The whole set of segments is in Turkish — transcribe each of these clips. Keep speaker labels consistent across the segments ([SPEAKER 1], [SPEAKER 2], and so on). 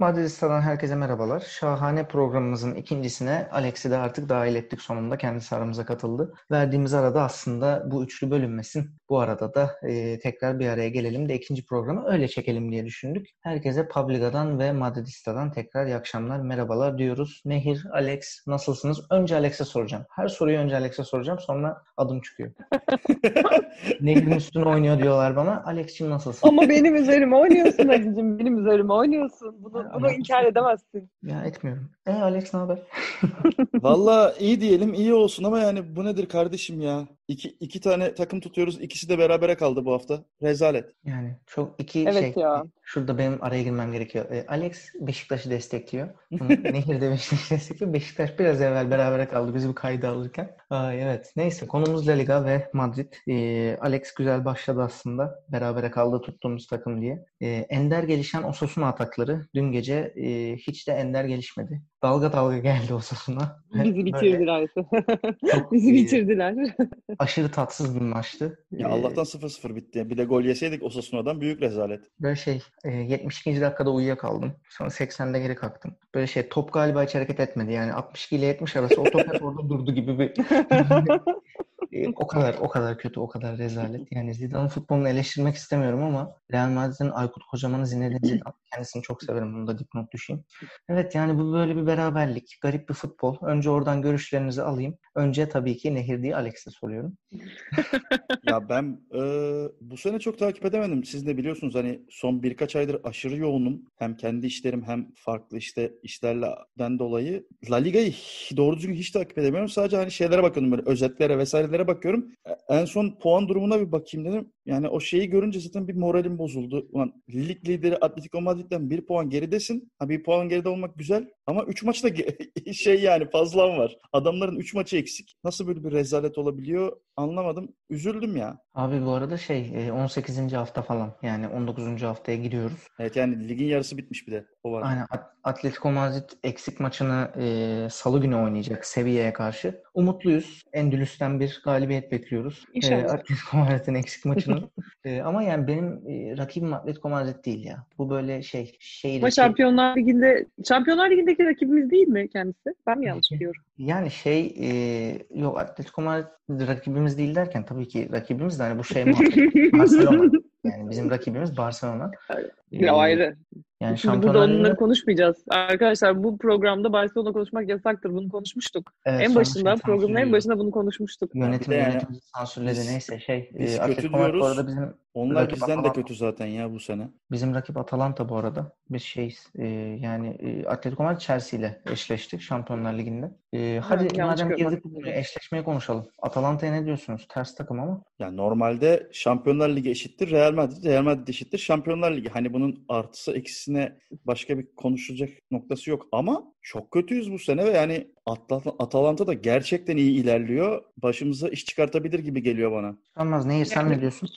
[SPEAKER 1] Madridista'dan herkese merhabalar. Şahane programımızın ikincisine Alex'i de artık dahil ettik sonunda. Kendisi aramıza katıldı. Verdiğimiz arada aslında bu üçlü bölünmesin. Bu arada da e, tekrar bir araya gelelim de ikinci programı öyle çekelim diye düşündük. Herkese Publica'dan ve Madridista'dan tekrar iyi akşamlar, merhabalar diyoruz. Nehir, Alex nasılsınız? Önce Alex'e soracağım. Her soruyu önce Alex'e soracağım sonra adım çıkıyor. Nehir'in üstüne oynuyor diyorlar bana. Alex'cim nasılsın?
[SPEAKER 2] Ama benim üzerime oynuyorsun Aziz'cim. Benim üzerime oynuyorsun. Bunu,
[SPEAKER 1] Ama-
[SPEAKER 2] bunu inkar edemezsin.
[SPEAKER 1] Ya etmiyorum. E Alex ne haber?
[SPEAKER 3] Valla iyi diyelim iyi olsun ama yani bu nedir kardeşim ya? İki, iki tane takım tutuyoruz. ikisi de berabere kaldı bu hafta. Rezalet.
[SPEAKER 1] Yani çok iki
[SPEAKER 2] Evet
[SPEAKER 1] şey.
[SPEAKER 2] ya.
[SPEAKER 1] Şurada benim araya girmem gerekiyor. E, Alex Beşiktaş'ı destekliyor. Nehir de Beşiktaş'ı destekliyor. Beşiktaş biraz evvel berabere kaldı biz bu kaydı alırken. Ay, evet. Neyse konumuz La Liga ve Madrid. E, Alex güzel başladı aslında. Berabere kaldı tuttuğumuz takım diye. E, ender gelişen Osasuna atakları dün gece e, hiç de ender gelişmedi. Dalga dalga geldi Osasuna.
[SPEAKER 2] Bizi bitirdiler.
[SPEAKER 1] çok,
[SPEAKER 2] Bizi bitirdiler.
[SPEAKER 1] Aşırı tatsız bir maçtı.
[SPEAKER 3] Ya
[SPEAKER 1] E,
[SPEAKER 3] Allah'tan 0-0 bitti. Bir de gol yeseydik Osasuna'dan büyük rezalet.
[SPEAKER 1] Böyle şey e, 72. dakikada uyuyakaldım. Sonra 80'de geri kalktım. Böyle şey top galiba hiç hareket etmedi. Yani 62 ile 70 arası o top hep orada durdu gibi bir E, o kadar o kadar kötü, o kadar rezalet. Yani Zidane'ın futbolunu eleştirmek istemiyorum ama Real Madrid'in Aykut Kocaman'ı Zinedine Zidane. Kendisini çok severim. Bunu da dipnot düşeyim. Evet yani bu böyle bir beraberlik. Garip bir futbol. Önce oradan görüşlerinizi alayım. Önce tabii ki Nehir diye Alex'e soruyorum.
[SPEAKER 3] Ya ben e, bu sene çok takip edemedim. Siz de biliyorsunuz hani son birkaç aydır aşırı yoğunum. Hem kendi işlerim hem farklı işte işlerden dolayı. La Liga'yı doğru düzgün hiç takip edemiyorum. Sadece hani şeylere bakıyorum böyle özetlere vesairelere bakıyorum. E, En son puan durumuna bir bakayım dedim. Yani o şeyi görünce zaten bir moralim bozuldu. Ulan lig lideri Atletico Madrid'den bir puan geridesin. Ha bir puan geride olmak güzel ama 3 maçta şey yani fazlan var. Adamların 3 maçı eksik. Nasıl böyle bir rezalet olabiliyor anlamadım. Üzüldüm ya.
[SPEAKER 1] Abi bu arada şey e, 18. hafta falan yani 19. haftaya giriyoruz.
[SPEAKER 3] Evet yani ligin yarısı bitmiş bir de. O var.
[SPEAKER 1] Aynen At- Atletico Madrid eksik maçını e, salı günü oynayacak Sevilla'ya karşı. Umutluyuz. Endülüs'ten bir galibiyet bekliyoruz. E,
[SPEAKER 2] İnşallah.
[SPEAKER 1] Atletico Madrid'in eksik maçını. E, ama yani benim e, rakibim Atletico Madrid değil ya. Bu böyle şey şehir
[SPEAKER 2] Ama Şampiyonlar Ligi'nde Şampiyonlar Ligi'ndeki rakibimiz değil mi kendisi? Ben mi yanlış biliyorum?
[SPEAKER 1] Yani şey e, yok Atletico Madrid rakibimiz değil derken tabii ki rakibimiz de hani bu şey Barcelona. Yani bizim rakibimiz Barcelona.
[SPEAKER 2] Bir
[SPEAKER 1] E,
[SPEAKER 2] ayrı.
[SPEAKER 1] Yani
[SPEAKER 2] Şimdi burada
[SPEAKER 1] Şampiyonlar
[SPEAKER 2] onları
[SPEAKER 1] Ligi'nde-
[SPEAKER 2] konuşmayacağız. Arkadaşlar bu programda Barcelona konuşmak yasaktır. Bunu konuşmuştuk.
[SPEAKER 1] Evet,
[SPEAKER 2] en başında,
[SPEAKER 1] şey
[SPEAKER 2] programın en başında bunu konuşmuştuk.
[SPEAKER 1] Yönetim
[SPEAKER 3] de yani
[SPEAKER 1] yönetim sansürledi
[SPEAKER 3] biz-
[SPEAKER 1] neyse şey.
[SPEAKER 3] biz
[SPEAKER 1] e,
[SPEAKER 3] kötü
[SPEAKER 1] Madrid bu
[SPEAKER 3] diyoruz.
[SPEAKER 1] arada bizim
[SPEAKER 3] Onlar bizden de
[SPEAKER 1] Atalanta.
[SPEAKER 3] kötü zaten ya bu sene.
[SPEAKER 1] Bizim rakip Atalanta bu arada. Biz şeyiz. e, yani e, Atletico Madrid Chelsea ile eşleştik Şampiyonlar Ligi'nde. E, hadi madem girdik bu konuya, eşleşmeyi konuşalım. Atalanta'ya ne diyorsunuz? Ters takım ama.
[SPEAKER 3] Yani normalde Şampiyonlar Ligi eşittir Real Madrid, Real Madrid eşittir Şampiyonlar Ligi. Hani bunun artısı eksisine başka bir konuşulacak noktası yok. Ama çok kötüyüz bu sene ve yani Atalanta da gerçekten iyi ilerliyor. Başımıza iş çıkartabilir gibi geliyor bana.
[SPEAKER 1] Olmaz. Nehir sen ne diyorsun?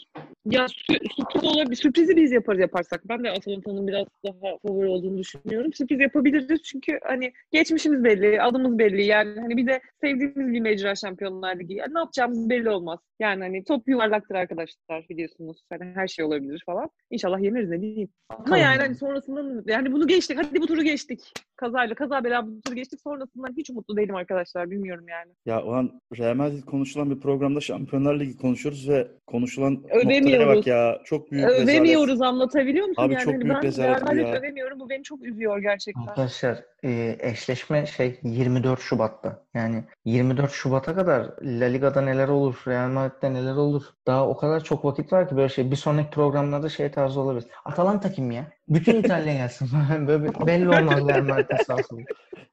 [SPEAKER 2] Ya sü- sürpriz olabilir. Sürprizi biz yaparız yaparsak. Ben de Atalanta'nın biraz daha favori olduğunu düşünüyorum. Sürpriz yapabiliriz çünkü hani geçmişimiz belli, adımız belli. Yani hani bir de sevdiğimiz bir mecra Şampiyonlar Ligi. Yani ne yapacağımız belli olmaz. Yani hani top yuvarlaktır arkadaşlar biliyorsunuz. Hani her şey olabilir falan. İnşallah yeniriz ne diyeyim. Ama
[SPEAKER 1] Bakalım.
[SPEAKER 2] yani hani sonrasından yani bunu geçtik. Hadi bu turu geçtik. Kazayla kaza bela bu turu geçtik. Sonrasından hiç umutlu değilim arkadaşlar. Bilmiyorum yani.
[SPEAKER 3] Ya o an Real Madrid konuşulan bir programda Şampiyonlar Ligi konuşuyoruz ve konuşulan noktaya
[SPEAKER 2] Övemiyoruz.
[SPEAKER 3] bak ya. Çok büyük rezalet.
[SPEAKER 2] Övemiyoruz anlatabiliyor musun?
[SPEAKER 3] Abi
[SPEAKER 2] yani
[SPEAKER 3] çok
[SPEAKER 2] hani
[SPEAKER 3] büyük
[SPEAKER 2] ben
[SPEAKER 3] rezalet
[SPEAKER 2] Real Madrid
[SPEAKER 3] ya.
[SPEAKER 2] övemiyorum. Bu beni çok üzüyor gerçekten.
[SPEAKER 1] Arkadaşlar e, eşleşme şey 24 Şubat'ta. Yani 24 Şubat'a kadar La Liga'da neler olur, Real Madrid'de neler olur. Daha o kadar çok vakit var ki böyle şey. Bir sonraki programlarda şey tarzı olabilir. Atalanta kim ya? Bütün İtalya gelsin. böyle belli olmaz Real Madrid'in sahası.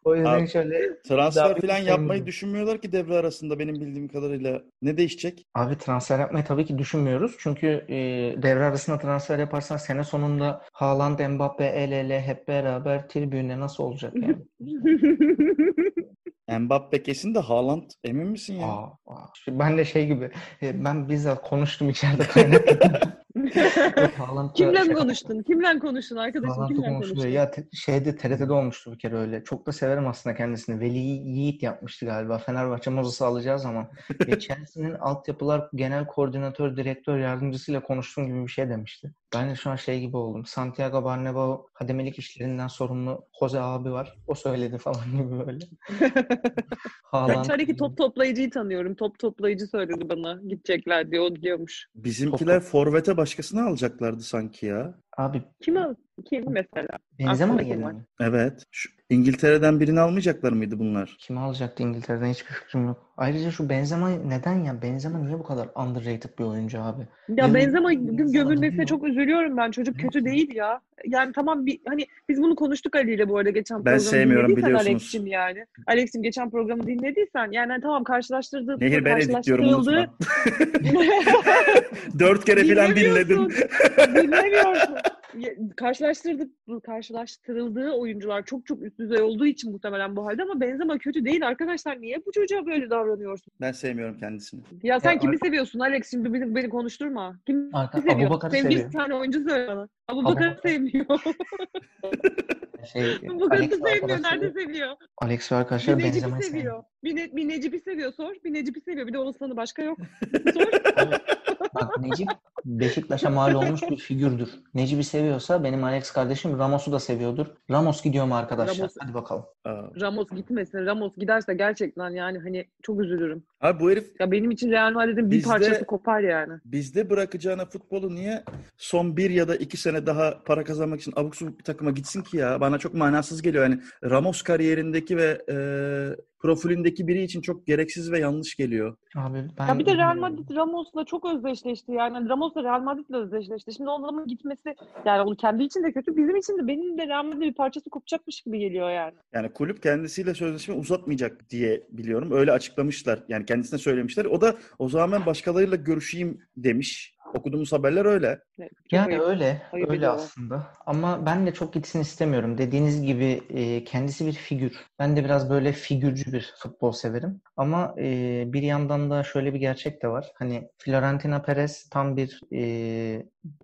[SPEAKER 1] O yüzden
[SPEAKER 3] Abi,
[SPEAKER 1] şöyle
[SPEAKER 3] Transfer falan yapmayı düşünmüyorlar ki devre arasında benim bildiğim kadarıyla. Ne değişecek?
[SPEAKER 1] Abi transfer yapmayı tabii ki düşünmüyoruz. Çünkü e, devre arasında transfer yaparsan sene sonunda Haaland, Mbappe, el ele hep beraber tribüne nasıl olacak?
[SPEAKER 3] Mbappe kesin de Haaland emin misin ya?
[SPEAKER 1] Aa, aa. Ben de şey gibi e, ben bizzat konuştum içeride kaynattım. Haaland'la
[SPEAKER 2] Kimle
[SPEAKER 1] şey-
[SPEAKER 2] konuştun? Kimle konuştun arkadaşım?
[SPEAKER 1] Haaland'la
[SPEAKER 2] Kimle
[SPEAKER 1] konuşuluyor.
[SPEAKER 2] konuştun?
[SPEAKER 1] Ya te- şeyde TRT'de olmuştu bir kere öyle. Çok da severim aslında kendisini. Veli Yiğit yapmıştı galiba. Fenerbahçe Mozes'ı alacağı zaman. E, Chelsea'nin altyapılar genel koordinatör, direktör yardımcısıyla konuştuğum gibi bir şey demişti. Ben de şu an şey gibi oldum. Santiago Bernabéu hademelik işlerinden sorumlu Jose abi var. O söyledi falan gibi böyle.
[SPEAKER 2] Ben içerideki top toplayıcıyı tanıyorum. Top toplayıcı söyledi bana. Gidecekler diye o diyormuş.
[SPEAKER 3] Bizimkiler forvete başkasını alacaklardı sanki ya.
[SPEAKER 1] Abi
[SPEAKER 2] Kim al? Kim mesela?
[SPEAKER 1] Benzema
[SPEAKER 2] kim
[SPEAKER 1] yerine mi?
[SPEAKER 3] Evet. Şu İngiltere'den birini almayacaklar mıydı bunlar?
[SPEAKER 1] Kimi alacaktı İngiltere'den hiçbir fikrim yok. Ayrıca şu Benzema neden ya? Benzema niye bu kadar underrated bir oyuncu abi?
[SPEAKER 2] Ya
[SPEAKER 1] Yani
[SPEAKER 2] Benzema gömülmesine çok üzülüyorum ben. Çocuk kötü değil ya. Yani tamam bir hani biz bunu konuştuk Ali ile bu arada geçen
[SPEAKER 3] Ben
[SPEAKER 2] programı
[SPEAKER 3] sevmiyorum, biliyorsunuz.
[SPEAKER 2] Alex'cim yani. Alex'im geçen programı dinlediysen yani hani tamam karşılaştırdığı
[SPEAKER 3] Nehir ben editliyorum unutma. Dört kere falan dinledim.
[SPEAKER 2] Dinlemiyorsun. Karşılaştırdık, karşılaştırıldığı oyuncular çok çok üst düzey olduğu için muhtemelen bu halde ama Benzema kötü değil arkadaşlar. Niye bu çocuğa böyle davranıyorsun?
[SPEAKER 3] Ben sevmiyorum kendisini.
[SPEAKER 2] Ya sen
[SPEAKER 1] Ya,
[SPEAKER 2] kimi seviyorsun Alex? Şimdi beni, beni konuşturma. Kimi
[SPEAKER 1] Arka,
[SPEAKER 2] seviyorsun?
[SPEAKER 1] Abubakar'ı
[SPEAKER 2] Sevdiğin
[SPEAKER 1] seviyor.
[SPEAKER 2] bir tane oyuncu söyle bana. Abubakar'ı
[SPEAKER 1] Abubakar.
[SPEAKER 2] sevmiyor.
[SPEAKER 1] Şey, Alex ve
[SPEAKER 2] sevmiyor. Nerede seviyor?
[SPEAKER 1] Alex ve
[SPEAKER 2] Necip'i
[SPEAKER 1] Benzema'yı
[SPEAKER 2] seviyor. Bir, ne, bir Necip'i seviyor sor. Bir Necip'i seviyor. Bir de Oğuzhan'ı başka yok. Sor.
[SPEAKER 1] Bak Necip Beşiktaş'a mal olmuş bir figürdür. Necip'i seviyorsa benim Alex kardeşim Ramos'u da seviyordur. Ramos gidiyor mu arkadaşlar?
[SPEAKER 2] Ramos-
[SPEAKER 1] Hadi bakalım.
[SPEAKER 2] Ramos gitmesin. Ramos giderse gerçekten yani hani çok üzülürüm.
[SPEAKER 3] Abi bu herif
[SPEAKER 2] Ya benim için Real Madrid'in bir
[SPEAKER 3] Bizde-
[SPEAKER 2] parçası kopar yani.
[SPEAKER 3] bizde bırakacağına futbolu niye son bir ya da iki sene daha para kazanmak için abuk subuk bir takıma gitsin ki ya? Bana çok manasız geliyor. Yani Ramos kariyerindeki ve e, profilindeki biri için çok gereksiz ve yanlış geliyor.
[SPEAKER 1] Abi ben
[SPEAKER 2] Ya bir de Real Madrid Ramos'la çok özdeşleşti yani. Ramos da Real Madrid'le özdeşleşti. Şimdi o adamın gitmesi yani onun kendi için de kötü. Bizim için de benim de Real Madrid'in bir parçası kopacakmış gibi geliyor yani.
[SPEAKER 3] Yani kulüp kendisiyle sözleşme uzatmayacak diye biliyorum. Öyle açıklamışlar. Yani kendisine söylemişler. O da o zaman ben başkalarıyla görüşeyim demiş. Okuduğumuz haberler öyle.
[SPEAKER 2] Evet,
[SPEAKER 1] Yani
[SPEAKER 2] ayıp.
[SPEAKER 1] öyle,
[SPEAKER 2] Ayıp
[SPEAKER 1] öyle aslında. Ama ben de çok gitsin istemiyorum. Dediğiniz gibi e, kendisi bir figür. Ben de biraz böyle figürcü bir futbol severim. Ama e, bir yandan da şöyle bir gerçek de var. Hani Florentino Perez tam bir e,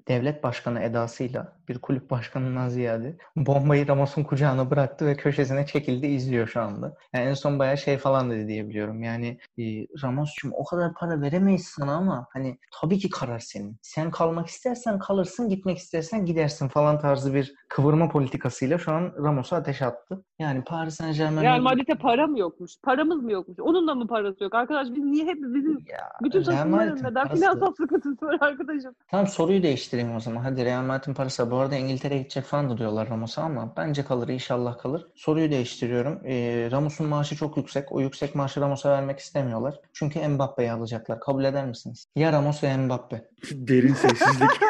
[SPEAKER 1] devlet başkanı edasıyla bir kulüp başkanından ziyade bombayı Ramos'un kucağına bıraktı ve köşesine çekildi izliyor şu anda. Yani en son bayağı şey falan dedi diye biliyorum. Yani e, Ramos'cum o kadar para veremeyiz sana ama hani tabii ki karar senin. Sen kalmak istersen kalırsın, gitmek istersen gidersin falan tarzı bir kıvırma politikasıyla şu an Ramos'a ateş attı. Yani Paris Saint-Germain
[SPEAKER 2] Real Madrid'e para mı yokmuş? Paramız mı yokmuş? Onun da mı parası yok? Arkadaş biz niye hep bizim
[SPEAKER 1] ya,
[SPEAKER 2] bütün takımların neden finansal sıkıntısı var arkadaşım?
[SPEAKER 1] Tamam soruyu değiştireyim o zaman. Hadi Real Madrid'in parası. Bu arada İngiltere'ye gidecek falan da diyorlar Ramos'a ama bence kalır inşallah kalır. Soruyu değiştiriyorum. Ee, Ramos'un maaşı çok yüksek. O yüksek maaşı Ramos'a vermek istemiyorlar. Çünkü Mbappe'yi alacaklar. Kabul eder misiniz? Ya Ramos ya Mbappe.
[SPEAKER 3] Derin sessizlik.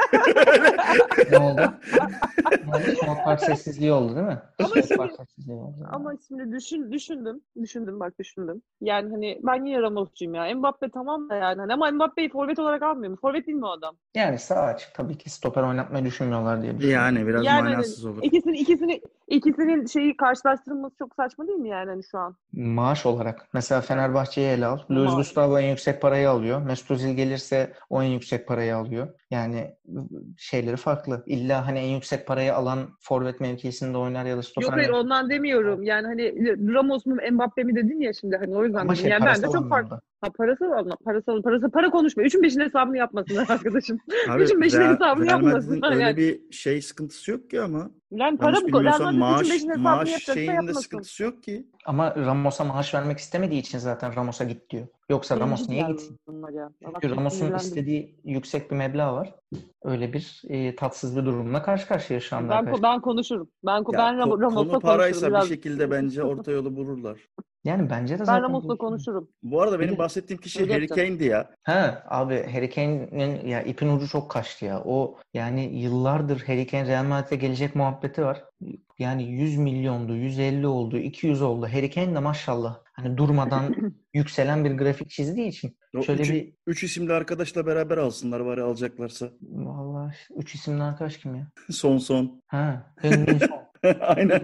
[SPEAKER 1] Ne oldu? oldu? Somut Park sessizliği oldu değil mi?
[SPEAKER 2] Ama
[SPEAKER 1] Somut
[SPEAKER 2] şimdi-
[SPEAKER 1] Park sessizliği oldu.
[SPEAKER 2] Ama şimdi düşün, düşündüm. Düşündüm bak düşündüm. Yani hani ben yine Ramos'cuyum ya. Mbappe tamam da yani. Hani ama Mbappe'yi forvet olarak almıyor mu? Forvet değil mi o adam?
[SPEAKER 1] Yani sağ açık tabii ki stoper oynatmayı düşünmüyorlar diye düşünüyorum.
[SPEAKER 3] yani biraz
[SPEAKER 2] Yani
[SPEAKER 3] manasız olur.
[SPEAKER 2] İkisini, ikisini, ikisinin şeyi karşılaştırılması çok saçma değil mi yani hani şu an?
[SPEAKER 1] Maaş olarak. Mesela Fenerbahçe'yi ele al. Luis. Gustavo en yüksek parayı alıyor. Mesut Özil gelirse o en yüksek parayı alıyor. Yani şeyleri farklı. İlla hani en yüksek parayı alan forvet mevkisinde oynar ya da stoper
[SPEAKER 2] Yok hayır
[SPEAKER 1] mevkisinde-
[SPEAKER 2] ondan demiyorum. Yani hani Ramos mu Mbappe mi dedin ya şimdi hani o yüzden
[SPEAKER 1] Ama şey
[SPEAKER 2] yani ben de çok farklı. Ha, parası var. Parası, parası, para konuşma. Üçün beşin hesabını yapmasınlar arkadaşım.
[SPEAKER 3] Abi
[SPEAKER 2] Üçün beşin
[SPEAKER 3] Real,
[SPEAKER 2] hesabını
[SPEAKER 3] Real
[SPEAKER 2] yapmasınlar
[SPEAKER 3] öyle
[SPEAKER 2] yani.
[SPEAKER 3] bir şey sıkıntısı yok ki ama.
[SPEAKER 2] Yani para
[SPEAKER 3] Yanlış
[SPEAKER 2] mı? Real
[SPEAKER 3] maaş,
[SPEAKER 2] üçün beşin hesabını
[SPEAKER 3] maaş şeyinde
[SPEAKER 2] yapmasın.
[SPEAKER 3] sıkıntısı yok ki.
[SPEAKER 1] Ama Ramos'a maaş vermek istemediği için zaten Ramos'a git diyor. Yoksa Ramos niye gitsin? Çünkü Ramos'un istediği yüksek bir meblağ var. Öyle bir e, tatsız bir durumla karşı karşıya şu anda
[SPEAKER 2] Ben,
[SPEAKER 1] arkadaşlar.
[SPEAKER 2] ben konuşurum. Ben,
[SPEAKER 3] Ya,
[SPEAKER 2] ben Ram-
[SPEAKER 3] ko-
[SPEAKER 2] Ramos'la
[SPEAKER 3] konu paraysa
[SPEAKER 2] konuşurum.
[SPEAKER 3] bir
[SPEAKER 2] Biraz-
[SPEAKER 3] şekilde bence orta yolu bulurlar.
[SPEAKER 1] Yani bence de
[SPEAKER 2] Ben
[SPEAKER 1] zaten
[SPEAKER 2] Ramos'la
[SPEAKER 1] bu-
[SPEAKER 2] konuşurum.
[SPEAKER 3] Bu arada benim bahsettiğim kişi
[SPEAKER 2] Öyle
[SPEAKER 3] Harry. Kane'di ya.
[SPEAKER 1] Ha abi Harry Kane'in ya ipin ucu çok kaçtı ya. O yani yıllardır Harry Kane Real Madrid'e gelecek muhabbeti var. Yani 100 milyondu, 150 oldu, 200 oldu. Harry Kane de maşallah hani durmadan yükselen bir grafik çizdiği için.
[SPEAKER 3] O
[SPEAKER 1] Şöyle
[SPEAKER 3] üç,
[SPEAKER 1] bir
[SPEAKER 3] üç isimli arkadaşla beraber alsınlar bari alacaklarsa.
[SPEAKER 1] Vallahi üç isimli arkadaş kim ya?
[SPEAKER 3] Son son.
[SPEAKER 1] Ha, Son.
[SPEAKER 3] Aynen.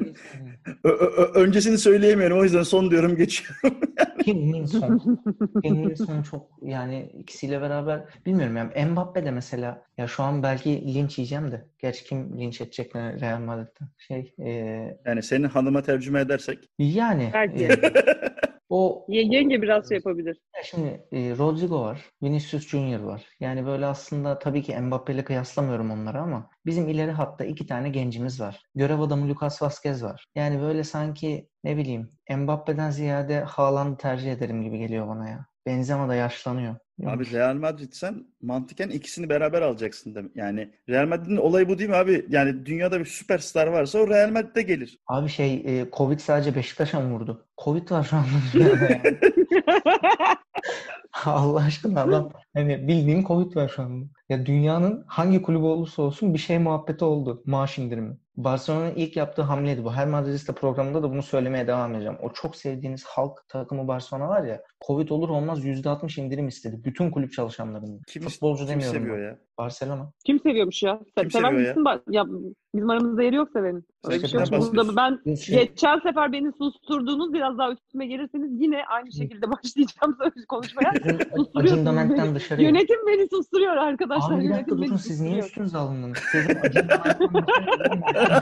[SPEAKER 3] Ö- öncesini söyleyemiyorum o yüzden son diyorum geçiyorum.
[SPEAKER 1] Heung-min Son. Heung-min Son çok yani ikisiyle beraber bilmiyorum yani Mbappe de mesela ya şu an belki linç yiyeceğim de. Gerçi kim linç edecek Real Madrid'den? Şey e,
[SPEAKER 3] Yani senin hanıma tercüme edersek.
[SPEAKER 1] yani
[SPEAKER 2] Belki.
[SPEAKER 1] e, O
[SPEAKER 2] Ye- Yenge biraz şey yapabilir.
[SPEAKER 1] Ya Şimdi e, Rodrigo var, Vinicius Junior var. Yani böyle aslında tabii ki Mbappe ile kıyaslamıyorum onları ama bizim ileri hatta iki tane gencimiz var. Görev adamı Lucas Vazquez var. Yani böyle sanki ne bileyim Mbappe'den ziyade Haaland'ı tercih ederim gibi geliyor bana ya. Benzema da yaşlanıyor.
[SPEAKER 3] Abi Real Madrid sen mantıken ikisini beraber alacaksın demek. Yani Real Madrid'in olayı bu değil mi abi? Yani dünyada bir süperstar varsa o Real Madrid'de gelir.
[SPEAKER 1] Abi şey e, Covid sadece Beşiktaş'a mı vurdu? Covid var şu anda. Allah aşkına adam hani bildiğin Covid var şu anda. Ya dünyanın hangi kulübü olursa olsun bir şey muhabbeti oldu. Maaş indirimi. Barcelona'nın ilk yaptığı hamleydi bu. Her Madridista programında da bunu söylemeye devam edeceğim. O çok sevdiğiniz halk takımı Barcelona var ya Covid olur olmaz %60 indirim istedi. Bütün kulüp çalışanlarının.
[SPEAKER 3] Kim,
[SPEAKER 1] Futbolcu
[SPEAKER 3] kim
[SPEAKER 1] demiyorum
[SPEAKER 3] seviyor
[SPEAKER 1] ben.
[SPEAKER 3] ya?
[SPEAKER 1] Barcelona.
[SPEAKER 2] Kim seviyormuş ya?
[SPEAKER 3] Kim
[SPEAKER 2] Sever
[SPEAKER 3] seviyor ya?
[SPEAKER 2] misin? Ba- Ya, bizim aramızda yeri yok sevenin. Öyle bir şey Burada ben
[SPEAKER 1] Şey,
[SPEAKER 2] geçen sefer beni susturduğunuz biraz daha üstüme gelirseniz yine aynı şekilde başlayacağım söz konuşmaya.
[SPEAKER 1] Acun Dament'ten dışarı.
[SPEAKER 2] Yönetim beni susturuyor arkadaşlar.
[SPEAKER 1] Abi bir dakika durun siz niye üstünüze alındınız? Sizin Acun dışarı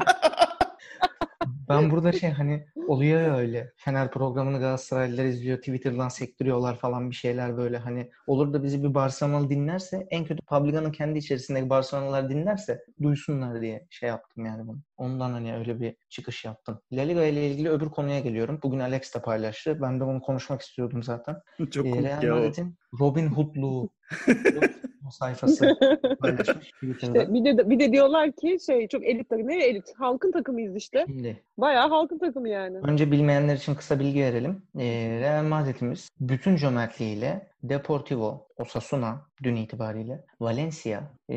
[SPEAKER 1] Ben burada şey hani oluyor ya öyle. Fener programını Galatasaraylılar izliyor. Twitter'dan sektiriyorlar falan bir şeyler böyle hani. Olur da bizi bir Barcelonalı dinlerse en kötü Publica'nın kendi içerisindeki Barcelonalılar dinlerse duysunlar diye şey yaptım yani bunu. Ondan hani öyle bir çıkış yaptım. La Liga ile ilgili öbür konuya geliyorum. Bugün Alex de paylaştı. Ben de bunu konuşmak istiyordum zaten.
[SPEAKER 3] Çok
[SPEAKER 1] Ee, Real. Madrid'in Robin Hood'luğu sayfası paylaşmış.
[SPEAKER 2] İşte bir de bir de diyorlar ki şey çok elit takım. Ne elit? Halkın takımıyız işte.
[SPEAKER 1] Şimdi
[SPEAKER 2] Bayağı halkın takımı yani.
[SPEAKER 1] Önce bilmeyenler için kısa bilgi verelim. Ee, Real Madrid'imiz bütün cömertliğiyle Deportivo, Osasuna dün itibariyle, Valencia, e,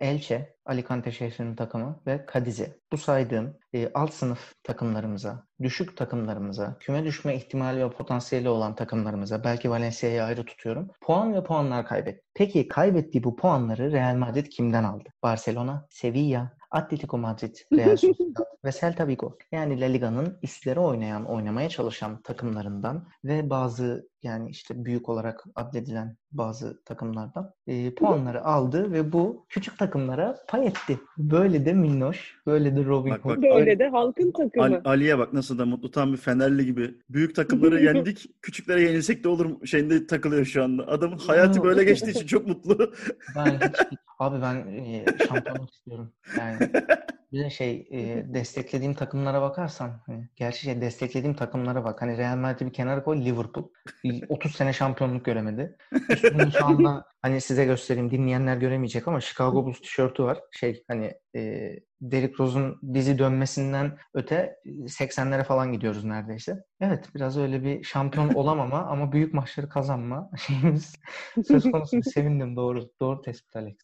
[SPEAKER 1] Elche, Alicante şehrinin takımı ve Cadiz'i. Bu saydığım e, alt sınıf takımlarımıza, düşük takımlarımıza, küme düşme ihtimali ve potansiyeli olan takımlarımıza, belki Valencia'yı ayrı tutuyorum, puan ve puanlar kaybetti. Peki kaybettiği bu puanları Real Madrid kimden aldı? Barcelona, Sevilla, Atletico Madrid, Real Sociedad ve Celta Vigo. Yani La Liga'nın üstleri oynayan, oynamaya çalışan takımlarından ve bazı yani işte büyük olarak adledilen bazı takımlardan e, puanları aldı ve bu küçük takımlara pay etti. Böyle de minnoş, böyle de Robin
[SPEAKER 3] Bak,
[SPEAKER 1] Hood.
[SPEAKER 3] bak.
[SPEAKER 2] Böyle de halkın takımı.
[SPEAKER 3] Ali- Ali'ye bak nasıl da mutlu tam bir Fenerli gibi. Büyük takımları yendik, küçüklere yenilsek de olur şeyinde takılıyor şu anda. Adamın hayatı böyle geçtiği için çok mutlu.
[SPEAKER 1] Ben hiç, abi ben e, şampiyonluk istiyorum. Yani bir de şey e, desteklediğim takımlara bakarsan hani, gerçi şey desteklediğim takımlara bak. Hani Real Madrid'i bir kenara koy Liverpool. Bir 30 sene şampiyonluk göremedi. Üstünde şu anda hani size göstereyim dinleyenler göremeyecek ama Chicago Bulls tişörtü var. Şey hani e, Derrick Rose'un dizi dönmesinden öte 80'lere falan gidiyoruz neredeyse. Evet biraz öyle bir şampiyon olamama ama büyük maçları kazanma şeyimiz söz konusu. Sevindim doğru. Doğru tespit Alex.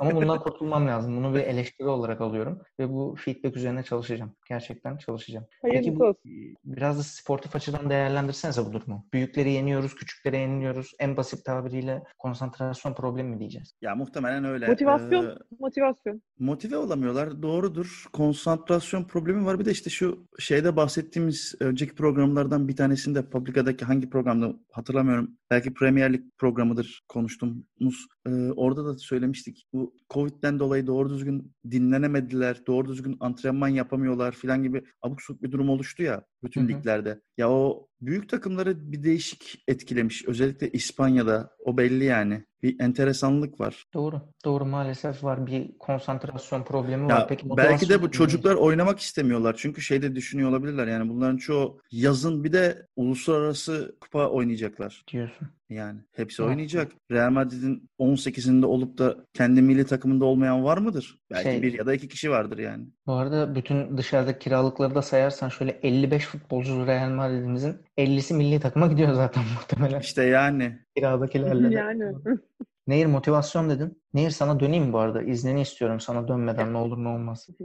[SPEAKER 1] Ama bundan kurtulmam lazım. Bunu bir eleştiri olarak alıyorum ve bu feedback üzerine çalışacağım. Gerçekten çalışacağım. Peki bu
[SPEAKER 2] olsun.
[SPEAKER 1] biraz da sportif açıdan değerlendirsenize bu durumu. Büyükleri yeniyoruz, küçükleri yeniliyoruz. En basit tabiriyle konsantrasyon problemi mi diyeceğiz?
[SPEAKER 3] Ya muhtemelen öyle.
[SPEAKER 2] Motivasyon.
[SPEAKER 3] Ee,
[SPEAKER 2] Motivasyon.
[SPEAKER 3] motive olamıyorlar. Doğrudur. Konsantrasyon problemi var. Bir de işte şu şeyde bahsettiğimiz önceki programlardan bir tanesinde Publica'daki hangi programda hatırlamıyorum. Belki Premier Lig programıdır konuştuğumuz. Ee, orada da söylemiştik. Bu Covid'den dolayı doğru düzgün dinlenemediler. Doğru düzgün antrenman yapamıyorlar filan gibi abuk subuk bir durum oluştu ya bütün
[SPEAKER 1] Hı hı.
[SPEAKER 3] liglerde. Ya o büyük takımları bir değişik etkilemiş. Özellikle İspanya'da o belli yani. Bir enteresanlık var.
[SPEAKER 1] Doğru. Doğru maalesef var. Bir konsantrasyon problemi
[SPEAKER 3] Ya
[SPEAKER 1] var. Peki
[SPEAKER 3] belki de bu çocuklar oynamak istemiyorlar. Çünkü şeyde düşünüyor olabilirler. Yani bunların çoğu yazın bir de uluslararası kupa oynayacaklar.
[SPEAKER 1] diyorsun.
[SPEAKER 3] Yani hepsi
[SPEAKER 1] Evet.
[SPEAKER 3] oynayacak. Real Madrid'in 18'inde olup da kendi milli takımında olmayan var mıdır? Belki
[SPEAKER 1] Şey-
[SPEAKER 3] bir ya da iki kişi vardır yani.
[SPEAKER 1] Bu arada bütün dışarıdaki kiralıkları da sayarsan şöyle 55 futbolcu Real Madrid'imizin 50'si milli takıma gidiyor zaten muhtemelen.
[SPEAKER 3] İşte yani.
[SPEAKER 1] Kiradakilerle de.
[SPEAKER 2] Yani.
[SPEAKER 1] Nehir motivasyon dedin. Nehir sana döneyim bu arada? İznini istiyorum sana dönmeden ne olur ne olmaz.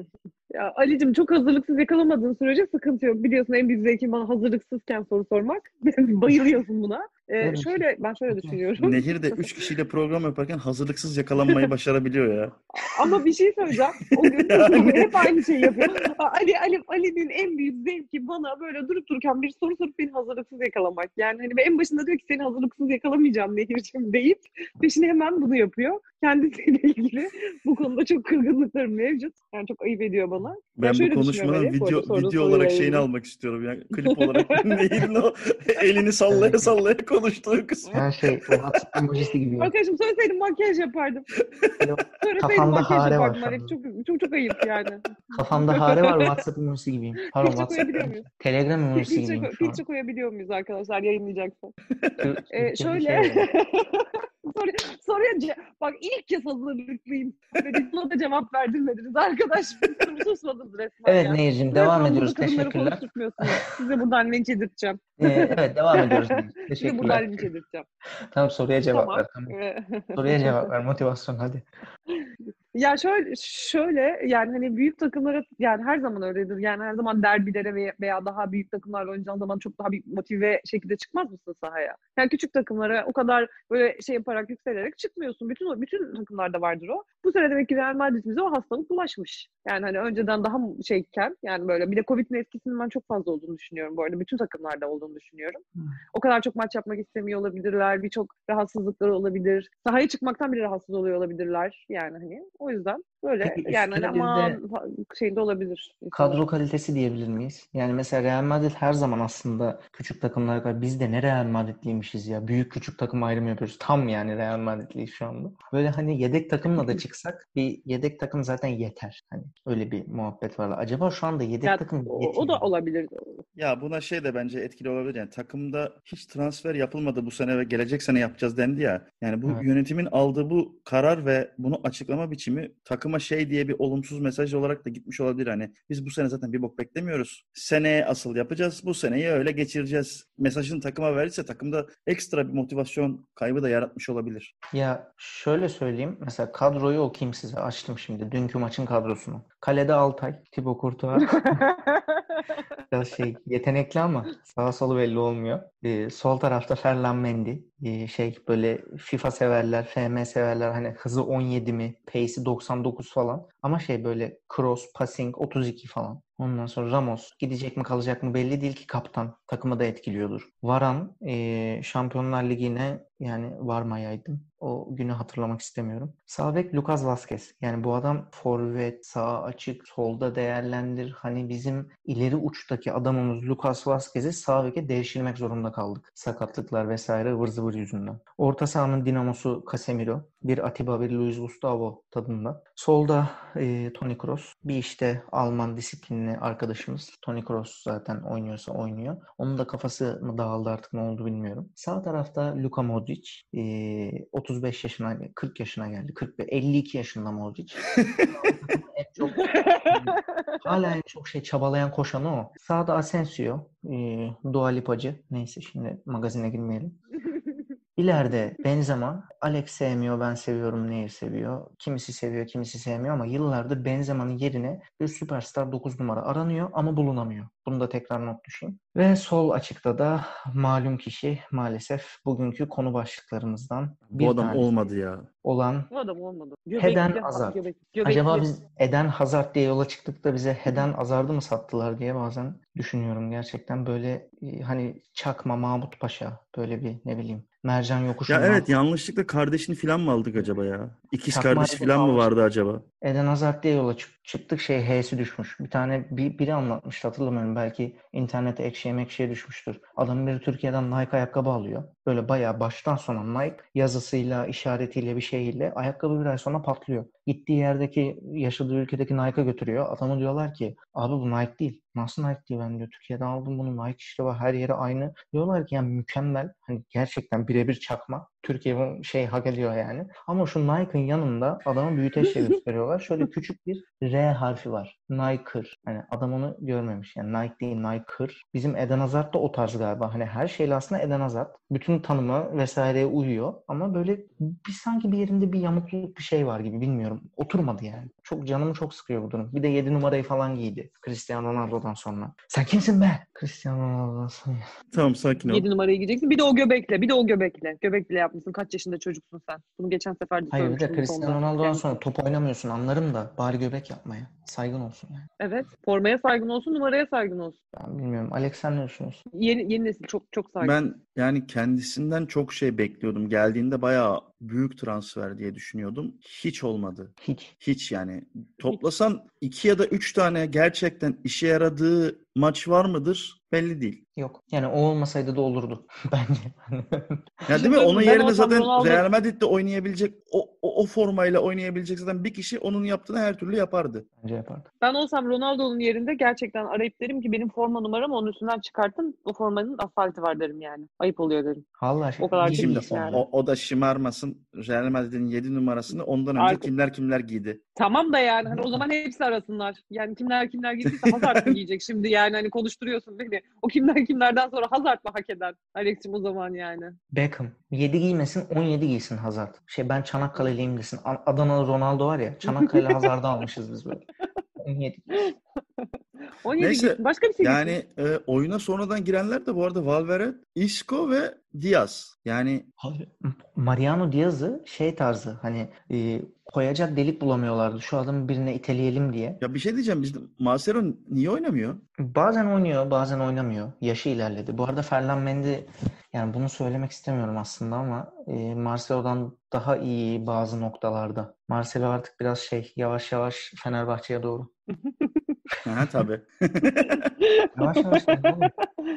[SPEAKER 2] Ya Ali'cim çok hazırlıksız yakalamadığın sürece sıkıntı yok. Biliyorsun en büyük zevkim bana hazırlıksızken soru sormak. Bayılıyorsun buna. Ee, şöyle ben şöyle düşünüyorum.
[SPEAKER 3] Nehir de üç kişiyle program yaparken hazırlıksız yakalanmayı başarabiliyor ya.
[SPEAKER 2] Ama bir şey söyleyeceğim. O gün hep aynı şeyi yapıyor. Ali Ali Ali'nin en büyük zevki bana böyle durup dururken bir soru sorup beni hazırlıksız yakalamak. Yani hani en başında diyor ki seni hazırlıksız yakalamayacağım Nehir'cim deyip peşine hemen bunu yapıyor. Kendisiyle ilgili bu konuda çok kırgınlıklarım mevcut. Yani çok ayıp ediyor bana.
[SPEAKER 3] Ben
[SPEAKER 2] şöyle
[SPEAKER 3] bu konuşmanın video video
[SPEAKER 2] soruyla
[SPEAKER 3] olarak şeyini
[SPEAKER 2] ilgili.
[SPEAKER 3] almak istiyorum. Yani klip olarak Nehir'in o elini sallaya sallaya konuştuğu kısmı.
[SPEAKER 1] Her şey WhatsApp emojisi gibi.
[SPEAKER 2] Arkadaşım söyleseydim makyaj yapardım. Söyleseydim
[SPEAKER 1] Kafamda
[SPEAKER 2] makyaj
[SPEAKER 1] hare var
[SPEAKER 2] yapardım.
[SPEAKER 1] şu
[SPEAKER 2] Hani
[SPEAKER 1] anda.
[SPEAKER 2] çok, çok çok ayıp yani.
[SPEAKER 1] Kafamda hare var WhatsApp emojisi gibiyim. Pardon
[SPEAKER 2] Filtre
[SPEAKER 1] WhatsApp
[SPEAKER 2] koyabiliyor muyuz?
[SPEAKER 1] Telegram emojisi
[SPEAKER 2] Filtre,
[SPEAKER 1] gibiyim şu an.
[SPEAKER 2] filtre koyabiliyor muyuz arkadaşlar yayınlayacaksa? Ee,
[SPEAKER 1] Türkçe bir
[SPEAKER 2] şöyle.
[SPEAKER 1] şey var.
[SPEAKER 2] Soru, soruya ce- bak ilk kez hazırlıklıyım. Ve buna da cevap verdirmediniz arkadaş. Susmadınız resmen
[SPEAKER 1] Evet
[SPEAKER 2] ya.
[SPEAKER 1] Nehir'cim devam
[SPEAKER 2] Resmen
[SPEAKER 1] ediyoruz.
[SPEAKER 2] kadınları
[SPEAKER 1] Teşekkürler.
[SPEAKER 2] Size buradan linç edirteceğim.
[SPEAKER 1] Ee, evet devam ediyoruz. Nehir.
[SPEAKER 2] Size
[SPEAKER 1] Teşekkürler.
[SPEAKER 2] buradan linç edirteceğim.
[SPEAKER 1] Tamam soruya cevap
[SPEAKER 2] Tamam.
[SPEAKER 1] ver. Tamam. Soruya cevap ver. Motivasyon hadi.
[SPEAKER 2] Ya şöyle şöyle yani hani büyük takımlara yani her zaman öyledir. Yani her zaman derbilere veya, daha büyük takımlarla oynayacağın zaman çok daha bir motive şekilde çıkmaz mısın sahaya? Yani küçük takımlara o kadar böyle şey yaparak yükselerek çıkmıyorsun. Bütün bütün takımlarda vardır o. Bu sene demek ki Real Madrid'imize o hastalık bulaşmış. Yani hani önceden daha şeyken yani böyle bir de Covid'in etkisinin ben çok fazla olduğunu düşünüyorum bu arada. Bütün takımlarda olduğunu düşünüyorum.
[SPEAKER 1] Hmm.
[SPEAKER 2] O kadar çok maç yapmak istemiyor olabilirler. Birçok rahatsızlıkları olabilir. Sahaya çıkmaktan bile rahatsız oluyor olabilirler. Yani hani o yüzden böyle
[SPEAKER 1] Peki
[SPEAKER 2] yani hani aman şeyinde olabilir.
[SPEAKER 1] Kadro kalitesi diyebilir miyiz? Yani mesela Real Madrid her zaman aslında küçük takımlara kadar biz de ne Real Madridliymişiz ya. Büyük küçük takım ayrımı yapıyoruz. Tam yani Real Madridliyiz şu anda. Böyle hani yedek takımla da çıksak bir yedek takım zaten yeter. Hani öyle bir muhabbet var. Acaba şu anda yedek
[SPEAKER 2] Ya,
[SPEAKER 1] takım
[SPEAKER 2] o, o da olabilir.
[SPEAKER 3] Ya buna şey de bence etkili olabilir. Yani takımda hiç transfer yapılmadı bu sene ve gelecek sene yapacağız dendi ya. Yani bu
[SPEAKER 1] Evet.
[SPEAKER 3] yönetimin aldığı bu karar ve bunu açıklama biçimi takıma şey diye bir olumsuz mesaj olarak da gitmiş olabilir. Hani biz bu sene zaten bir bok beklemiyoruz. Seneye asıl yapacağız. Bu seneyi öyle geçireceğiz. Mesajını takıma verirse takımda ekstra bir motivasyon kaybı da yaratmış olabilir.
[SPEAKER 1] Ya şöyle söyleyeyim. Mesela kadroyu okuyayım size. Açtım şimdi. Dünkü maçın kadrosunu. Kalede Altay, Thibaut Courtois. Biraz şey yetenekli ama sağa solu belli olmuyor. Ee, sol tarafta Ferland Mendy. Ee, şey böyle FIFA severler, FM severler. Hani hızı 17 mi, pace'i 99 falan. Ama şey böyle cross, passing 32 falan. Ondan sonra Ramos gidecek mi kalacak mı belli değil ki kaptan. Takımı da etkiliyordur. Varan ee, Şampiyonlar Ligi'ne yani varmayaydım. O günü hatırlamak istemiyorum. Sağ bek Lucas Vazquez. Yani bu adam forvet, sağ açık, solda değerlendir. Hani bizim ileri uçtaki adamımız Lucas Vazquez'i sağ beke devşirmek zorunda kaldık. Sakatlıklar vesaire ıvır zıvır yüzünden. Orta sahanın dinamosu Casemiro. Bir Atiba, bir Luis Gustavo tadında. Solda e, Toni Kroos. Bir işte Alman disiplinli arkadaşımız. Toni Kroos zaten oynuyorsa oynuyor. Onun da kafası mı dağıldı artık ne oldu bilmiyorum. Sağ tarafta Luka Modric. E, 35 yaşına, 40 yaşına geldi. 40 ve 52 yaşında Modric. en çok hala en çok şey çabalayan koşan o. Sağda Asensio, e, Dua Lipacı. Neyse şimdi magazine girmeyelim. İleride Benzema, Alex sevmiyor, ben seviyorum, Neyi seviyor. Kimisi seviyor, kimisi sevmiyor ama yıllardır Benzema'nın yerine bir süperstar 9 numara aranıyor ama bulunamıyor. Bunu da tekrar not düşeyim. Ve sol açıkta da malum kişi maalesef bugünkü konu başlıklarımızdan bir
[SPEAKER 3] Bu adam olmadı ya.
[SPEAKER 1] olan
[SPEAKER 2] Bu adam olmadı.
[SPEAKER 1] Heden
[SPEAKER 2] Göbekli,
[SPEAKER 1] Hazard.
[SPEAKER 2] göbek- göbekli.
[SPEAKER 1] Acaba biz Eden Hazard diye yola çıktık da bize Heden Hazard'ı mı sattılar diye bazen düşünüyorum. Gerçekten böyle e, hani Çakma Mahmut Paşa böyle bir ne bileyim Mercan
[SPEAKER 3] Ya
[SPEAKER 1] Yokuşu'ndan
[SPEAKER 3] evet yanlışlıkla kardeşini falan mı aldık acaba ya? İkiz
[SPEAKER 1] Çakma
[SPEAKER 3] kardeş falan mı vardı acaba?
[SPEAKER 1] Eden Hazard diye yola çık- çıktık şey H'si düşmüş. Bir tane bir, biri anlatmıştı hatırlamıyorum. Belki internete ekşiye mekşiye düşmüştür. Adamın biri Türkiye'den Nike ayakkabı alıyor. Böyle bayağı baştan sona Nike yazısıyla, işaretiyle bir şeyle ayakkabı bir ay sonra patlıyor. Gittiği yerdeki yaşadığı ülkedeki Nike'a götürüyor. Adamı diyorlar ki abi bu Nike değil. Nasıl Nike değil ben diyor. Türkiye'den aldım bunu Nike işte var her yeri aynı. Diyorlar ki yani mükemmel. Hani gerçekten birebir çakma. Türkiye bu şey hak ediyor yani. Ama şu Nike'ın yanında adamı büyüteçle gösteriyorlar. Şöyle küçük bir R harfi var. Nike'ır. Hani adam onu görmemiş. Yani Nike değil Nike'ır. Bizim Eden Hazard da o tarz galiba. Hani her şeyle aslında Eden Hazard. Bütün tanımı vesaireye uyuyor. Ama böyle bir sanki bir yerinde bir yamukluk bir şey var gibi bilmiyorum. Oturmadı yani. Çok canımı çok sıkıyor bu durum. Bir de 7 numarayı falan giydi. Cristiano Ronaldo'dan sonra. Sen kimsin be? Cristiano Ronaldo'dan sonra.
[SPEAKER 3] Tamam sakin ol.
[SPEAKER 2] 7 numarayı giyeceksin. Bir de o göbekle. Bir de o göbekle. Göbekle yapmışsın. Kaç yaşında çocuksun sen? Bunu geçen sefer de
[SPEAKER 1] Hayır bir de Cristiano. Ronaldo'dan
[SPEAKER 2] Yani-
[SPEAKER 1] sonra top oynamıyorsun anlarım da bari göbek yapmaya. Saygın olsun yani.
[SPEAKER 2] Evet. Formaya saygın olsun, numaraya saygın olsun.
[SPEAKER 1] Ben bilmiyorum. Alex sen ne düşünüyorsun?
[SPEAKER 2] Yeni, yeni nesil çok çok saygın.
[SPEAKER 3] Ben yani kendisinden çok şey bekliyordum. Geldiğinde bayağı büyük transfer diye düşünüyordum. Hiç olmadı.
[SPEAKER 1] Hiç.
[SPEAKER 3] Hiç yani. Toplasan iki ya da üç tane gerçekten işe yaradığı maç var mıdır? Belli değil.
[SPEAKER 1] Yok. Yani o olmasaydı da olurdu bence.
[SPEAKER 3] Ya değil mi? Onun
[SPEAKER 2] ben
[SPEAKER 3] yerine zaten Real Madrid'de oynayabilecek o, o, o formayla oynayabilecek zaten bir kişi onun yaptığını her türlü yapardı.
[SPEAKER 1] bence yapardı.
[SPEAKER 2] Ben olsam Ronaldo'nun yerinde gerçekten arayıp derim ki benim forma numaramı onun üstünden çıkartın. O formanın asfaltı var derim yani. Ayıp oluyor derim.
[SPEAKER 1] Vallahi şey,
[SPEAKER 2] O kadar
[SPEAKER 3] Şimdi
[SPEAKER 1] giysi
[SPEAKER 2] yani.
[SPEAKER 3] o, o da şımarmasın. Real Madrid'in 7 numarasını ondan önce
[SPEAKER 2] Artık-
[SPEAKER 3] kimler kimler giydi.
[SPEAKER 2] Tamam da yani hani o zaman hepsi arasınlar. Yani kimler kimler gittiyse Hazard mı giyecek şimdi yani hani konuşturuyorsun beni. O kimler kimlerden sonra Hazard mı hak eder? Alex'cim o zaman yani.
[SPEAKER 1] Beckham. 7 giymesin 17 giysin Hazard. Şey ben Çanakkale'liyim desin. Adanalı Ronaldo var ya. Çanakkale Hazard'ı almışız biz böyle. 17 giysin.
[SPEAKER 2] 17
[SPEAKER 3] Neyse,
[SPEAKER 2] gitsin. Başka bir şey.
[SPEAKER 3] Yani e, oyuna sonradan girenler de bu arada Valverde, Isco ve Diaz. Yani
[SPEAKER 1] Mariano Diaz'ı şey tarzı hani e, koyacak delik bulamıyorlardı. Şu adamı birine iteleyelim diye.
[SPEAKER 3] ya bir şey diyeceğim bizde Marcelo niye oynamıyor?
[SPEAKER 1] Bazen oynuyor, bazen oynamıyor. Yaşı ilerledi. Bu arada Ferland Mendy yani bunu söylemek istemiyorum aslında ama e, Marcelo'dan daha iyi bazı noktalarda. Marcelo artık biraz şey yavaş yavaş Fenerbahçe'ye doğru.
[SPEAKER 3] Ha tabii.
[SPEAKER 1] Yavaş yavaş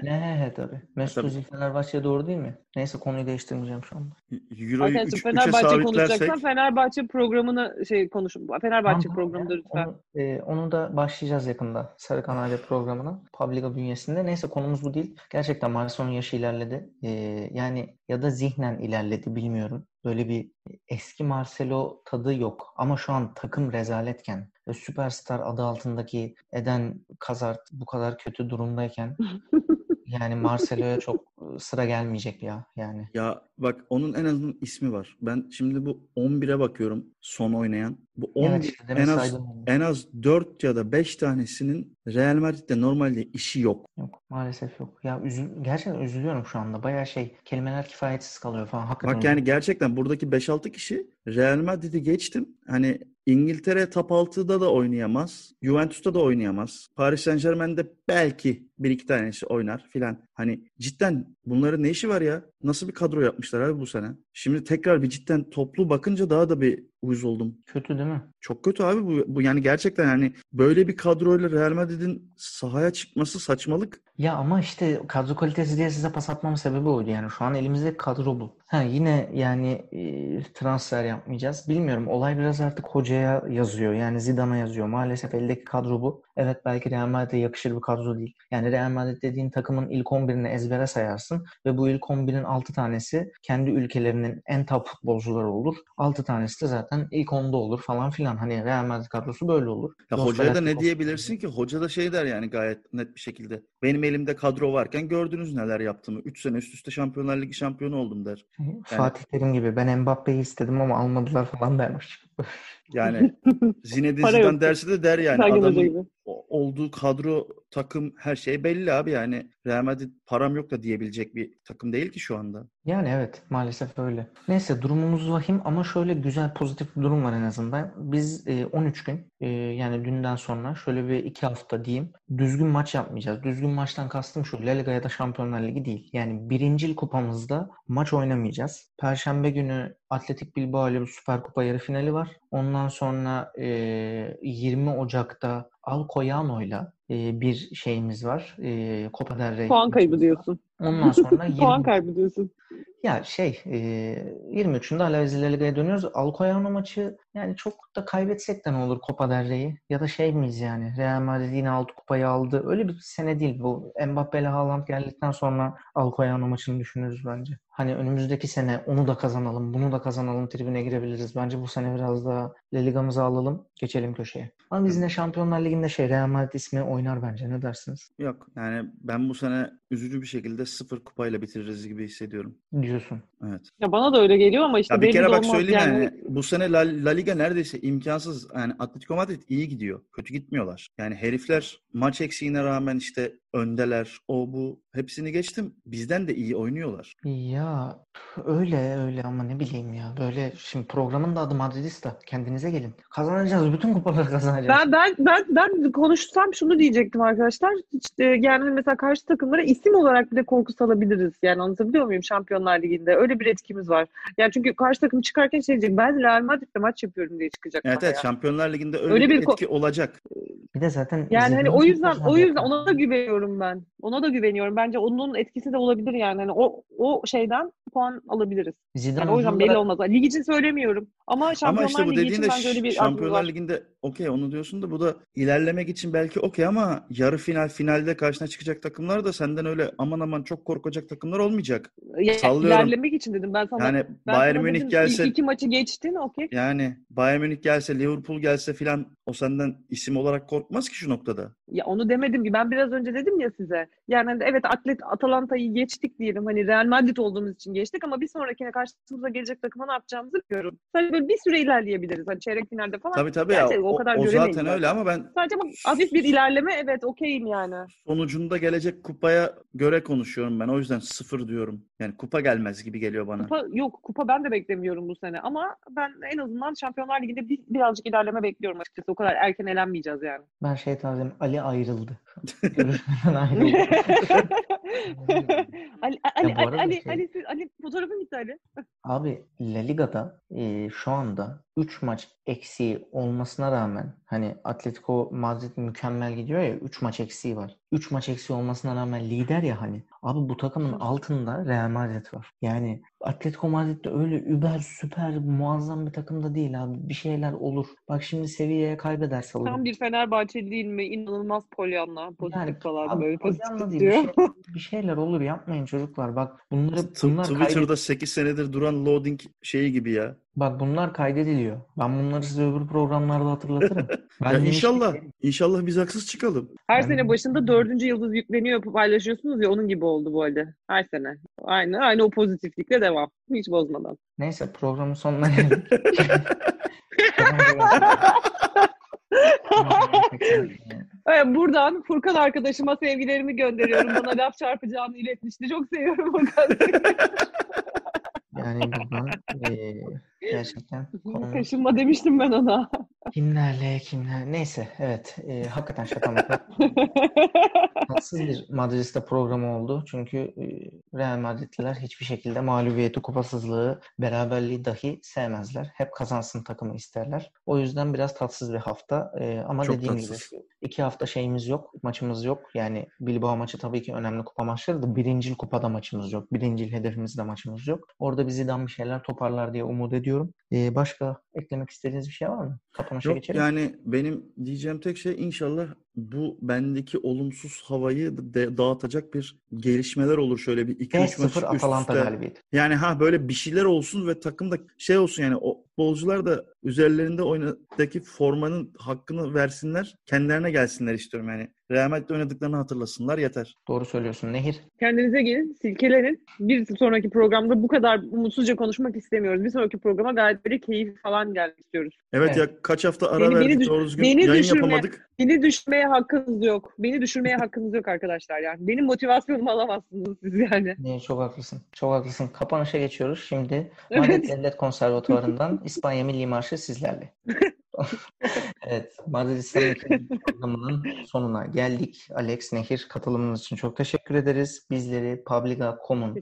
[SPEAKER 1] ne he he tabii. Mesut. Özil Fenerbahçe'ye doğru değil mi? Neyse konuyu değiştirmeyeceğim şu anda.
[SPEAKER 3] Euro'yu
[SPEAKER 2] Arkadaşlar
[SPEAKER 3] 3 3'e
[SPEAKER 2] Fenerbahçe konuşacaksan Fenerbahçe programını şey konuş. Fenerbahçe
[SPEAKER 1] Tamam,
[SPEAKER 2] programıdır lütfen.
[SPEAKER 1] Onu, e, onu da başlayacağız yakında. Sarı Kanarya programına. Publica bünyesinde. Neyse konumuz bu değil. Gerçekten Marcelo'nun yaşı ilerledi. E, yani ya da zihnen ilerledi bilmiyorum. Böyle bir eski Marcelo tadı yok. Ama şu an takım rezaletken ve süperstar adı altındaki Eden Hazard bu kadar kötü durumdayken yani Marcelo'ya çok sıra gelmeyecek ya yani.
[SPEAKER 3] ya bak onun en azından ismi var. Ben şimdi bu 11'e bakıyorum son oynayan. Bu 11
[SPEAKER 1] Evet işte
[SPEAKER 3] en az
[SPEAKER 1] saydım
[SPEAKER 3] en az 4 ya da 5 tanesinin Real Madrid'de normalde işi yok.
[SPEAKER 1] Yok maalesef yok. Ya üzül gerçekten üzülüyorum şu anda. Bayağı şey kelimeler kifayetsiz kalıyor falan. Hakikaten
[SPEAKER 3] Bak yani gerçekten buradaki 5-6 kişi Real Madrid'i geçtim. Hani İngiltere top 6'da da oynayamaz. Juventus'ta da oynayamaz. Paris Saint-Germain'de belki bir iki tanesi oynar filan. Hani cidden bunların ne işi var ya? Nasıl bir kadro yapmışlar abi bu sene? Şimdi tekrar bir cidden toplu bakınca daha da bir uyuz oldum.
[SPEAKER 1] kötü değil mi?
[SPEAKER 3] Çok kötü abi bu, bu yani gerçekten yani böyle bir kadroyla Real Madrid'in sahaya çıkması saçmalık.
[SPEAKER 1] Ya ama işte kadro kalitesi diye size pas atmamın sebebi oydu yani. Şu an elimizde kadro bu. Ha yine yani e, transfer yapmayacağız. Bilmiyorum. Olay biraz artık hocaya yazıyor. Yani Zidane'a yazıyor. Maalesef eldeki kadro bu. Evet belki Real Madrid'e yakışır bir kadro değil. Yani Real Madrid dediğin takımın ilk 11'ini ezbere sayarsın ve bu ilk 11'in 6 tanesi kendi ülkelerinin en top futbolcuları olur. 6 tanesi de zaten ilk 10'da olur falan filan. Hani Real Madrid kadrosu böyle olur.
[SPEAKER 3] Ya hocaya da ne diyebilirsin ki? Hoca da şey der yani gayet net bir şekilde. Benim elimde kadro varken gördünüz neler yaptığımı. 3 sene üst üste Şampiyonlar Ligi şampiyonu oldum der.
[SPEAKER 1] Fatih Terim gibi ben Mbappe'yi istedim ama almadılar falan dermiş.
[SPEAKER 3] Yani Zinedine Zidane
[SPEAKER 2] yok.
[SPEAKER 3] derse de der yani adamın olduğu kadro, takım her şey belli abi yani. Real Madrid param yok da diyebilecek bir takım değil ki şu anda.
[SPEAKER 1] Yani evet maalesef öyle. Neyse durumumuz vahim ama şöyle güzel pozitif bir durum var en azından. Biz e, 13 gün e, yani dünden sonra şöyle bir 2 hafta diyeyim düzgün maç yapmayacağız. Düzgün maçtan kastım şu La Liga ya da Şampiyonlar Ligi değil. Yani birincil kupamızda maç oynamayacağız. Perşembe günü Atletik Bilbao ile bir Süper Kupa yarı finali var. Ondan sonra e, 20 Ocak'ta Alcoyano'yla e, bir şeyimiz var. E, Copa del Rey.
[SPEAKER 2] Puan kaybı diyorsun.
[SPEAKER 1] Ondan sonra 20
[SPEAKER 2] Puan kaybı diyorsun.
[SPEAKER 1] Ya şey e, 23'ünde Alaves ile Liga'ya dönüyoruz. Alcoyano maçı yani çok da kaybetsek de ne olur Copa del Rey'i? Ya da şey miyiz yani Real Madrid yine altı kupayı aldı. Öyle bir sene değil bu. Mbappe ile Haaland geldikten sonra Alcoyano maçını düşünürüz bence. Hani önümüzdeki sene onu da kazanalım, bunu da kazanalım tribüne girebiliriz. Bence bu sene biraz daha La Liga'mızı alalım, geçelim köşeye. Ama biz yine Şampiyonlar Ligi'nde şey Real Madrid ismi oynar bence. Ne dersiniz?
[SPEAKER 3] Yok yani ben bu sene üzücü bir şekilde sıfır kupayla bitiririz gibi hissediyorum.
[SPEAKER 1] Diyorsun.
[SPEAKER 3] Evet.
[SPEAKER 2] Ya bana da öyle geliyor ama işte
[SPEAKER 3] Ya bir kere bak söyleyeyim yani.
[SPEAKER 2] yani.
[SPEAKER 3] bu sene La, La Liga neredeyse imkansız. Yani Atletico Madrid iyi gidiyor. Kötü gitmiyorlar. Yani herifler maç eksiğine rağmen işte öndeler. O bu hepsini geçtim. Bizden de iyi oynuyorlar.
[SPEAKER 1] Ya öyle öyle ama ne bileyim ya. Böyle şimdi programın da adı Madridista. Kendinize gelin. Kazanacağız. Bütün kupaları kazanacağız.
[SPEAKER 2] Ben ben ben ben konuşsam şunu diyecektim arkadaşlar. İşte yani mesela karşı takımlara isim olarak bile korku salabiliriz. Yani anlatabiliyor muyum Şampiyonlar Ligi'nde? Öyle bir etkimiz var. Yani çünkü karşı takım çıkarken şey diyecek. Ben Real Madrid'le maç yapıyorum diye çıkacak.
[SPEAKER 3] Evet evet Şampiyonlar Ligi'nde öyle,
[SPEAKER 2] Öyle
[SPEAKER 3] bir,
[SPEAKER 2] bir
[SPEAKER 3] etki olacak.
[SPEAKER 1] Bir de zaten
[SPEAKER 2] Yani hani o yüzden o yüzden ona da güveniyorum ben. Ona da güveniyorum. Bence onun etkisi de olabilir yani. Hani o o şeyden puan alabiliriz.
[SPEAKER 1] Zidane
[SPEAKER 2] Yani o yüzden belli olmaz. Lig için söylemiyorum. Ama
[SPEAKER 3] Ama
[SPEAKER 2] Şampiyonlar
[SPEAKER 3] işte bu
[SPEAKER 2] Ligi için bence öyle bir
[SPEAKER 3] Şampiyonlar. Ligi'nde okey onu diyorsun da bu da ilerlemek için belki okey ama yarı final finalde karşına çıkacak takımlar da senden öyle aman aman çok korkacak takımlar olmayacak.
[SPEAKER 2] Ya,
[SPEAKER 3] Sallıyorum.
[SPEAKER 2] ilerlemek için dedim. Ben sana
[SPEAKER 3] Yani
[SPEAKER 2] ben
[SPEAKER 3] Bayern Münih
[SPEAKER 2] dedim,
[SPEAKER 3] gelse
[SPEAKER 2] ilk iki maçı geçtin okey.
[SPEAKER 3] yani Bayern Münih gelse Liverpool gelse filan o senden isim olarak korkmaz ki şu noktada.
[SPEAKER 2] Ya onu demedim ki. Ben biraz önce dedim ya size. Yani hani evet Atlet Atalanta'yı geçtik diyelim. Hani Real Madrid olduğumuz için geçtik ama bir sonrakine karşımıza gelecek takıma ne yapacağımızı biliyorum. Sadece böyle bir süre ilerleyebiliriz. Hani çeyrek finalde falan.
[SPEAKER 3] Tabii tabii ya
[SPEAKER 2] Gerçi
[SPEAKER 3] o,
[SPEAKER 2] o kadar
[SPEAKER 3] o
[SPEAKER 2] göremeyiz
[SPEAKER 3] zaten
[SPEAKER 2] zaten.
[SPEAKER 3] öyle ama ben
[SPEAKER 2] Sadece ama hafif bir ilerleme evet okeyim yani.
[SPEAKER 3] sonucunda gelecek kupaya göre konuşuyorum ben. O yüzden sıfır diyorum. Yani kupa gelmez gibi geliyor bana.
[SPEAKER 2] Kupa yok kupa ben de beklemiyorum bu sene ama ben en azından Şampiyonlar Ligi'nde bir, birazcık ilerleme bekliyorum açıkçası. O kadar erken elenmeyeceğiz yani.
[SPEAKER 1] Ben şey tarzım Ali ayrıldı.
[SPEAKER 2] Ali Ali
[SPEAKER 1] arada
[SPEAKER 2] Ali
[SPEAKER 1] şey-
[SPEAKER 2] Ali Ali, Ali fotoğrafın gitti Ali.
[SPEAKER 1] Abi La Liga'da e, şu anda 3 maç eksiği olmasına rağmen hani Atletico Madrid mükemmel gidiyor ya 3 maç eksiği var. 3 maç eksiği olmasına rağmen lider ya hani. Abi bu takımın altında Real Madrid var. Yani Atletico Madrid de öyle über süper muazzam bir takım da değil abi. Bir şeyler olur. Bak şimdi Sevilla'ya kaybederse olur.
[SPEAKER 2] Tam bir Fenerbahçe değil mi? İnanılmaz polyanla. Pozitif
[SPEAKER 1] Yani
[SPEAKER 2] falan
[SPEAKER 1] abi
[SPEAKER 2] böyle pozitif
[SPEAKER 1] değil,
[SPEAKER 2] diyor.
[SPEAKER 1] bir, şey- bir şeyler olur yapmayın çocuklar. Bak bunları bunlar
[SPEAKER 3] Twitter'da 8 senedir duran loading şeyi gibi ya.
[SPEAKER 1] Bak bunlar kaydediliyor. Ben bunları size öbür programlarda hatırlatırım. Ben
[SPEAKER 3] ya inşallah inşallah biz haksız çıkalım.
[SPEAKER 2] Her
[SPEAKER 1] Ben-
[SPEAKER 2] sene başında dördüncü yıldız yükleniyor paylaşıyorsunuz ya onun gibi oldu bu halde. Her sene. Aynı aynı o pozitiflikle devam. Hiç bozmadan.
[SPEAKER 1] Neyse programın sonuna geldik.
[SPEAKER 2] Evet, buradan Furkan arkadaşıma sevgilerimi gönderiyorum. Bana laf çarpacağını iletmişti. Çok seviyorum Furkan.
[SPEAKER 1] yani buradan eee, gerçekten konumuz
[SPEAKER 2] Kaşınma demiştim ben ona.
[SPEAKER 1] kimlerle kimler neyse evet eee, hakikaten şaka maka tatsız bir Madridista programı oldu. Çünkü eee, Real Madridliler hiçbir şekilde mağlubiyeti, kupasızlığı, beraberliği dahi sevmezler. Hep kazansın takımı isterler. O yüzden biraz tatsız bir hafta. Eee, ama
[SPEAKER 3] Çok
[SPEAKER 1] dediğim
[SPEAKER 3] tatsız.
[SPEAKER 1] gibi iki hafta şeyimiz yok, maçımız yok. Yani Bilbao maçı tabii ki önemli kupa maçları da birincil kupada maçımız yok. Birincil hedefimizde maçımız yok. Orada bizi bir şeyler toparlar diye umut ediyorum. Eee, başka eklemek istediğiniz bir şey var mı? Kapanışa
[SPEAKER 3] Yok
[SPEAKER 1] geçelim.
[SPEAKER 3] yani benim diyeceğim tek şey inşallah bu bendeki olumsuz havayı de- dağıtacak bir gelişmeler olur şöyle bir 2-3 maç
[SPEAKER 1] 5-0
[SPEAKER 3] üst
[SPEAKER 1] Atalanta galibiyeti.
[SPEAKER 3] Yani ha böyle bir şeyler olsun ve takımda şey olsun yani o futbolcular da üzerlerinde oynadaki formanın hakkını versinler. Kendilerine gelsinler istiyorum yani. Real Madrid'de oynadıklarını hatırlasınlar yeter.
[SPEAKER 1] Doğru söylüyorsun Nehir.
[SPEAKER 2] Kendinize gelin, silkelenin. Bir sonraki programda bu kadar umutsuzca konuşmak istemiyoruz. Bir sonraki programa gayet böyle keyif falan gelmek istiyoruz.
[SPEAKER 3] Evet,
[SPEAKER 1] Evet.
[SPEAKER 3] ya kaç hafta ara
[SPEAKER 2] Beni- beni
[SPEAKER 3] verdik
[SPEAKER 2] düş-
[SPEAKER 3] doğru düzgün
[SPEAKER 2] beni
[SPEAKER 3] yayın
[SPEAKER 2] düşürme.
[SPEAKER 3] yapamadık.
[SPEAKER 2] Beni düşürmeye hakkınız yok. Beni düşürmeye hakkınız yok arkadaşlar yani. Benim motivasyonumu alamazsınız siz yani.
[SPEAKER 1] Nehir çok haklısın. Çok haklısın. Kapanışa geçiyoruz. Şimdi
[SPEAKER 2] Evet.
[SPEAKER 1] Madrid Devlet Konservatuvarı'ndan İspanya Milli Marşı sizlerle. evet, Madrid İslam programının sonuna geldik. Alex, Nehir katılımınız için çok teşekkür ederiz. Bizleri Publica.com'un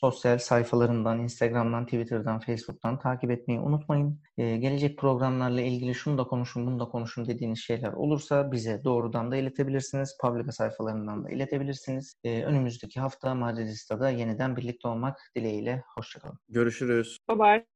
[SPEAKER 1] sosyal sayfalarından, Instagram'dan, Twitter'dan, Facebook'tan takip etmeyi unutmayın. Ee, gelecek programlarla ilgili şunu da konuşun, bunu da konuşun dediğiniz şeyler olursa bize doğrudan da iletebilirsiniz. Publica sayfalarından da iletebilirsiniz. Ee, önümüzdeki hafta Madridista'da yeniden birlikte olmak dileğiyle. Hoşçakalın.
[SPEAKER 3] Görüşürüz.
[SPEAKER 2] Bye bye.